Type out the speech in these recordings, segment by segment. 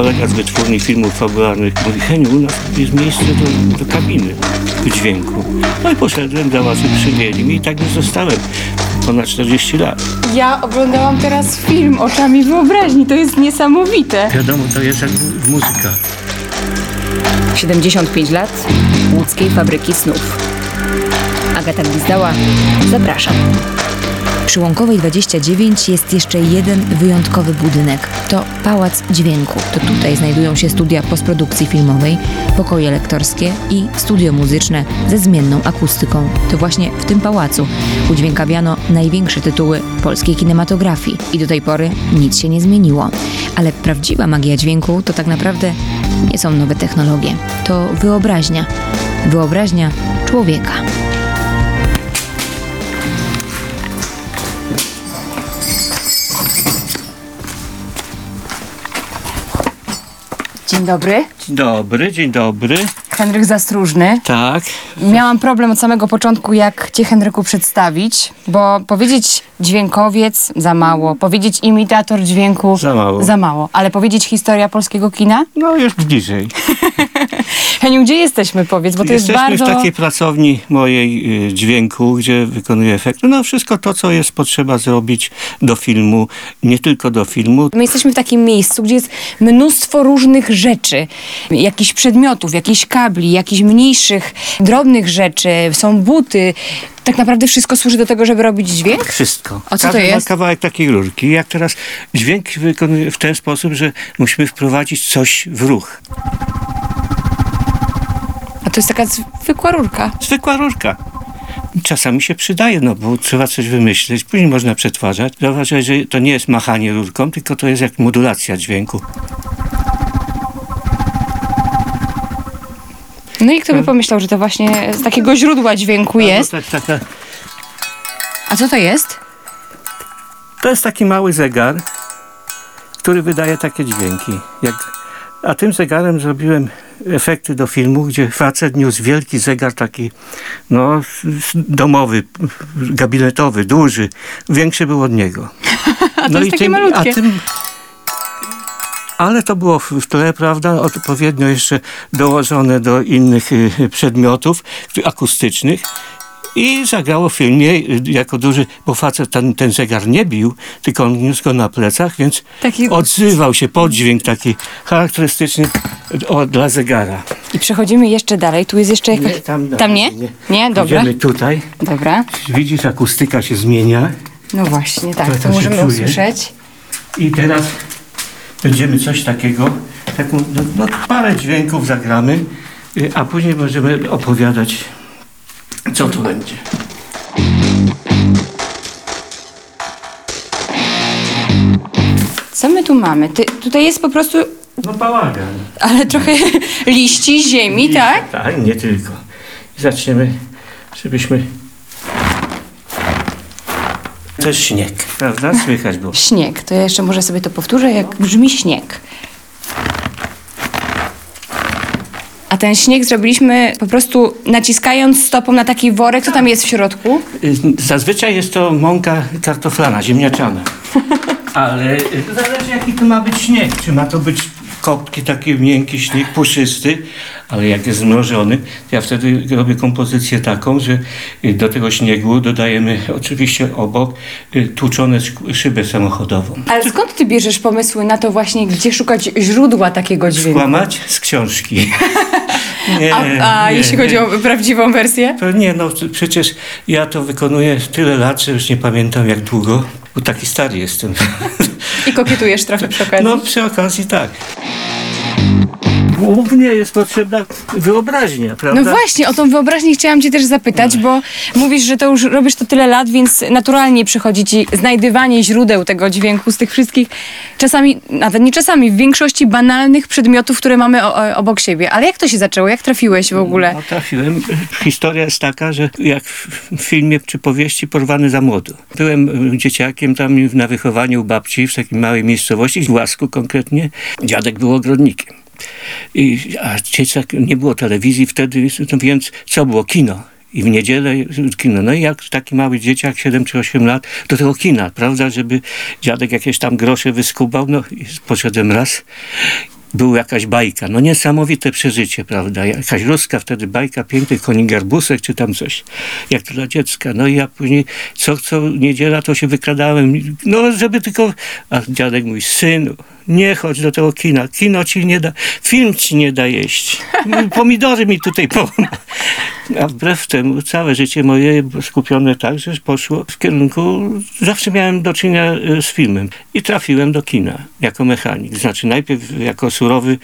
kolega z wytwórni filmów fabularnych mówi, Heniu, u nas jest miejsce do, do kabiny dźwięku. No i poszedłem, dałacy przyjęli mi i tak już zostałem ponad 40 lat. Ja oglądałam teraz film oczami wyobraźni, to jest niesamowite. Wiadomo, to jest jak muzyka. 75 lat łódzkiej fabryki snów. Agata Gwizdała, zapraszam. Przy Łąkowej 29 jest jeszcze jeden wyjątkowy budynek. To Pałac Dźwięku. To tutaj znajdują się studia postprodukcji filmowej, pokoje lektorskie i studio muzyczne ze zmienną akustyką. To właśnie w tym pałacu udźwiękawiano największe tytuły polskiej kinematografii i do tej pory nic się nie zmieniło. Ale prawdziwa magia dźwięku to tak naprawdę nie są nowe technologie. To wyobraźnia. Wyobraźnia człowieka. Dzień dobry, Dzień dobry, dzień dobry. Henryk Zastróżny. Tak, Miałam problem od samego początku, jak cię Henryku przedstawić, bo powiedzieć dźwiękowiec za mało, powiedzieć imitator dźwięku Za mało. za mało. ale powiedzieć historia polskiego kina? no już bliżej. Heniu, gdzie jesteśmy powiedz, bo to jest Jesteśmy bardzo... w takiej pracowni mojej y, dźwięku, gdzie wykonuję efekty. No wszystko to, co jest potrzeba zrobić do filmu, nie tylko do filmu. My jesteśmy w takim miejscu, gdzie jest mnóstwo różnych rzeczy, jakichś przedmiotów, jakichś kabli, jakichś mniejszych, drobnych rzeczy, są buty. Tak naprawdę wszystko służy do tego, żeby robić dźwięk? Wszystko. A co to Każdy jest? ma kawałek takiej rurki. Jak teraz dźwięk wykonuje w ten sposób, że musimy wprowadzić coś w ruch. A to jest taka zwykła rurka. Zwykła rurka. Czasami się przydaje, no bo trzeba coś wymyśleć, później można przetwarzać. Zauważyć, że to nie jest machanie rurką, tylko to jest jak modulacja dźwięku. No i kto by pomyślał, że to właśnie z takiego źródła dźwięku jest. No, tak, taka, A co to jest? To jest taki mały zegar, który wydaje takie dźwięki. Jak, a tym zegarem zrobiłem efekty do filmu, gdzie facet niósł wielki zegar taki no, domowy, gabinetowy, duży. Większy był od niego. A to jest takie tym, malutkie. A tym, ale to było w, tle, prawda, odpowiednio jeszcze dołożone do innych y, przedmiotów akustycznych. I zagrało w filmie y, jako duży, bo facet ten, ten zegar nie bił, tylko on niósł go na plecach, więc Taki- odzywał się poddźwięk taki charakterystyczny o, dla zegara. I przechodzimy jeszcze dalej. Tu jest jeszcze jakaś... tam nie? Nie? Dobra. Idziemy tutaj. Dobra. Widzisz, akustyka się zmienia. No właśnie, tak. To- To, możemy czuje. usłyszeć. I teraz będziemy coś takiego, taką, no, no, parę dźwięków zagramy, y, a później możemy opowiadać, co tu będzie. Co my tu mamy? Ty, tutaj jest po prostu... No bałagan. Ale trochę liści, ziemi, tak? Tak, nie tylko. I zaczniemy, żebyśmy... To jest śnieg, prawda? Słychać było. Śnieg. To ja jeszcze może sobie to powtórzę, jak brzmi śnieg. A ten śnieg zrobiliśmy po prostu naciskając stopą na taki worek. Co tam jest w środku? Y, Zazwyczaj jest to mąka kartoflana, ziemniaczana. Ale y, to zależy jaki to ma być śnieg. Czy ma to być kopki, taki miękki śnieg, puszysty, ale jak jest zmrożony, to ja wtedy robię kompozycję taką, że y, do tego śniegu dodajemy oczywiście obok tłuczone szybę samochodową. Ale skąd ty bierzesz pomysły na to właśnie, gdzie szukać źródła takiego dźwięku? Kłamać z książki. Nie, A, a nie, jeśli nie. chodzi o prawdziwą wersję? To nie, no przecież ja to wykonuję tyle lat, że już nie pamiętam jak długo, bo taki stary jestem. I kokietujesz trochę przy okazji. No przy okazji tak. Głównie jest potrzebna wyobraźnia, prawda? No właśnie, o tą wyobraźnię chciałam cię też zapytać, bo mówisz, że to już robisz to tyle lat, więc naturalnie przychodzi ci znajdywanie źródeł tego dźwięku z tych wszystkich, czasami, nawet nie czasami, w większości banalnych przedmiotów, które mamy o, obok siebie. Ale jak to się zaczęło? Jak trafiłeś w ogóle? No, trafiłem. Historia jest taka, że jak w filmie czy powieści Porwany za młodo. Byłem dzieciakiem tam na wychowaniu u babci w takiej małej miejscowości, w Łasku konkretnie. Dziadek był ogrodnikiem. I, a dzieciak, nie było telewizji wtedy, no więc co było? Kino. I w niedzielę kino. No i jak taki mały dzieciak, 7 czy 8 lat, do tego kina, prawda, żeby dziadek jakieś tam grosze wyskubał. No i poszedłem raz była jakaś bajka. No niesamowite przeżycie, prawda? Jakaś ruska wtedy bajka, piękny konik garbusek, czy tam coś, jak to dla dziecka. No i ja później co, co niedziela to się wykradałem, no żeby tylko... A dziadek mój, synu, nie chodź do tego kina. Kino ci nie da, film ci nie da jeść. Pomidory mi tutaj po... A wbrew temu całe życie moje skupione tak, że poszło w kierunku, zawsze miałem do czynienia e, z filmem i trafiłem do kina jako mechanik. Znaczy najpierw jako surowy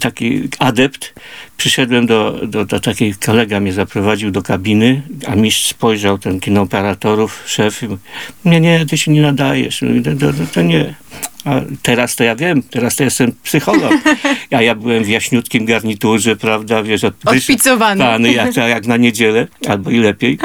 taki adept przyszedłem do, do, do takiej, kolega mnie zaprowadził do kabiny, a mistrz spojrzał, ten kinooperatorów, szef, i mówi, nie, nie, ty się nie nadajesz, to, to, to nie. A teraz to ja wiem, teraz to jestem psycholog. A ja byłem w jaśniutkim garniturze, prawda, wiesz, od, Odpicowany. wyszukany, jak, jak na niedzielę, albo i lepiej.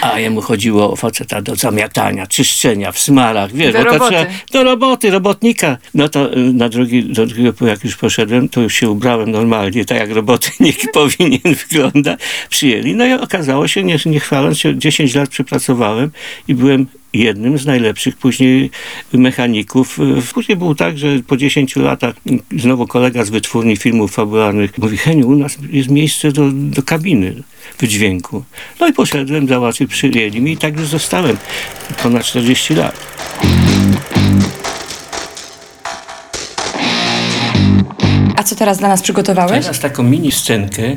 A jemu chodziło o faceta do zamiatania, czyszczenia, w smarach, wiesz, Do roboty. trzeba, do roboty, robotnika. No to y, na drugi, do drugiego, jak już poszedłem, to już się ubrałem normalnie, tak jak robotnik powinien wyglądać. Przyjęli. No i okazało się, nie, nie chwaląc się, 10 lat przepracowałem i byłem jednym z najlepszych później mechaników. Później było tak, że po 10 latach znowu kolega z wytwórni filmów fabularnych mówi, Heniu, u nas jest miejsce do, do kabiny wydźwięku. No i poszedłem, załatwić, przyjęli mi i tak już zostałem ponad 40 lat. A co teraz dla nas przygotowałeś? Teraz taką mini scenkę.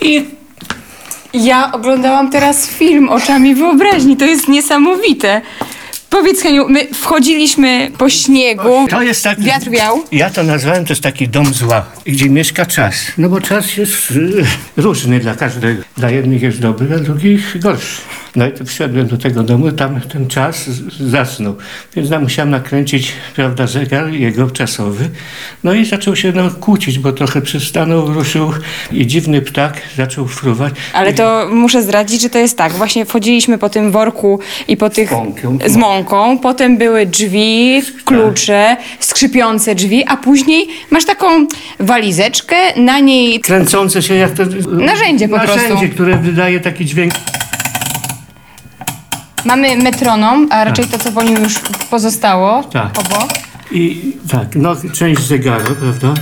I Ja oglądałam teraz film oczami wyobraźni. To jest niesamowite. Powiedz, Heniu, my wchodziliśmy po śniegu. to jest taki... Wiatr wiał. Ja to nazwałem, to jest taki dom zła, gdzie mieszka czas. No bo czas jest y, różny dla każdego. Dla jednych jest dobry, dla drugich gorszy. No i to wszedłem do tego domu, tam ten czas z- zasnął. Więc ja musiałem nakręcić, prawda, zegar jego czasowy. No i zaczął się no, kłócić, bo trochę przystanął, ruszył i dziwny ptak zaczął fruwać. Ale to muszę zdradzić, że to jest tak. Właśnie wchodziliśmy po tym worku i po tych mąką. z mąką. Potem były drzwi, klucze, skrzypiące drzwi, a później masz taką walizeczkę, na niej Kręcące się jak to... Narzędzie po narzędzie, prostu. które wydaje taki dźwięk. mamy metronom, a raczej to, co po nim już pozostało Tak. obok. I tak, no część zegaru, prawda?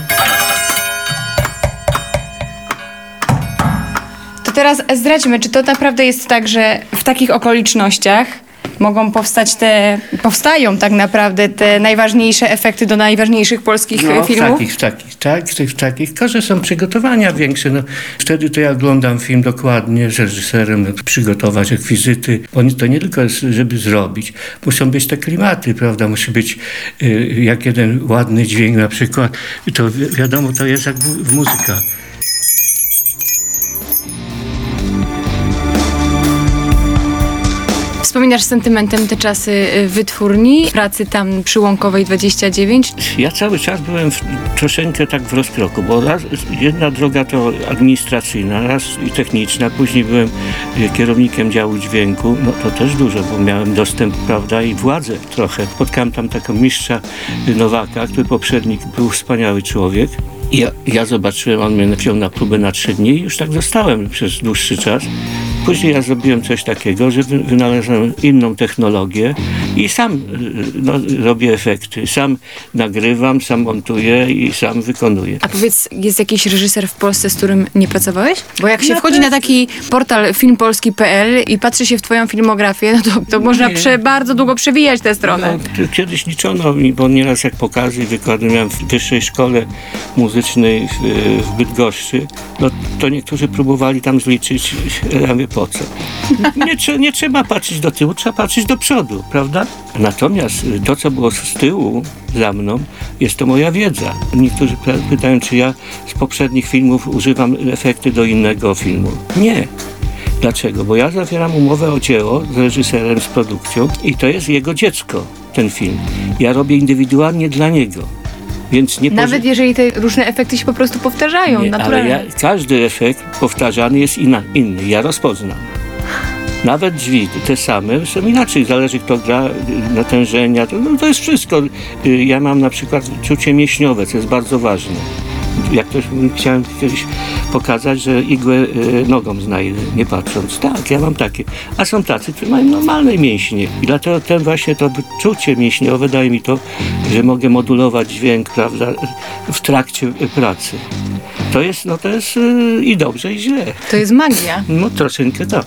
To teraz zdradźmy, czy to naprawdę jest tak, że w takich okolicznościach mogą powstać te, powstają tak naprawdę te najważniejsze efekty do najważniejszych polskich No, w filmów? takich, w takich, tak, w tych, w takich. Tylko, że są przygotowania większe. No, wtedy to ja oglądam film dokładnie z reżyserem, no, przygotować rekwizyty, bo to nie tylko jest, żeby zrobić. Muszą być te klimaty, prawda? Musi być y, jak jeden ładny dźwięk na przykład. To wi- wiadomo, to jest jak w, w muzyka. Wspominasz z sentymentem te czasy y, wytwórni, pracy tam przy Łąkowej 29? Ja cały czas byłem w, troszeczkę tak w rozkroku, bo raz, jedna droga to administracyjna, raz i techniczna, później byłem y, kierownikiem działu dźwięku, no to też dużo, bo miałem dostęp, prawda, i władzę trochę. Spotkałem tam taką mistrza y, Nowaka, który poprzednik był wspaniały człowiek. Ja, ja zobaczyłem, on mnie wziął na próbę na trzy dni i już tak zostałem przez dłuższy czas. Później ja zrobiłem coś takiego, że wy- wynalazłem inną technologię i sam y, no, robię efekty. Sam nagrywam, sam montuję i sam wykonuję. A powiedz, jest jakiś reżyser w Polsce, z którym nie pracowałeś? Bo jak się No wchodzi na taki portal filmpolski.pl i patrzy się w twoją filmografię, no to, to można prze, bardzo długo przewijać tę stronę. No, kiedyś liczono mi, bo nieraz jak pokazy i wykłady miałem w wyższej szkole muzycznej w, w Bydgoszczy, no to niektórzy próbowali tam zliczyć, ja mówię, po co? Nie, nie trzeba patrzeć do tyłu, trzeba patrzeć do przodu, prawda? Natomiast y, to, co było z tyłu za mną, jest to moja wiedza. Niektórzy py- pytają, czy ja z poprzednich filmów używam efekty do innego filmu. Nie. Dlaczego? Bo ja zawieram umowę o dzieło z reżyserem, z produkcją i to jest jego dziecko, ten film. Ja robię indywidualnie dla niego. Więc nie Nawet jeżeli te różne efekty się po prostu powtarzają, nie, ale naturalnie. ja, każdy efekt powtarzany jest inna, inny. Ja rozpoznam. Nawet drzwi te same są inaczej, zależy kto gra, y, natężenia, to, no, to jest wszystko. Y, Ja mam na przykład czucie mięśniowe, co jest bardzo ważne. Jak ktoś chciałem kiedyś pokazać, że igłę y, nogą znajdę, nie patrząc. Tak, ja mam takie. A są tacy, którzy mają normalne mięśnie. I dlatego ten właśnie to czucie mięśniowe daje mi to, że mogę modulować dźwięk, prawda, w trakcie pracy. To jest, no to jest y, i dobrze, i źle. To jest magia. No troszeczkę tak.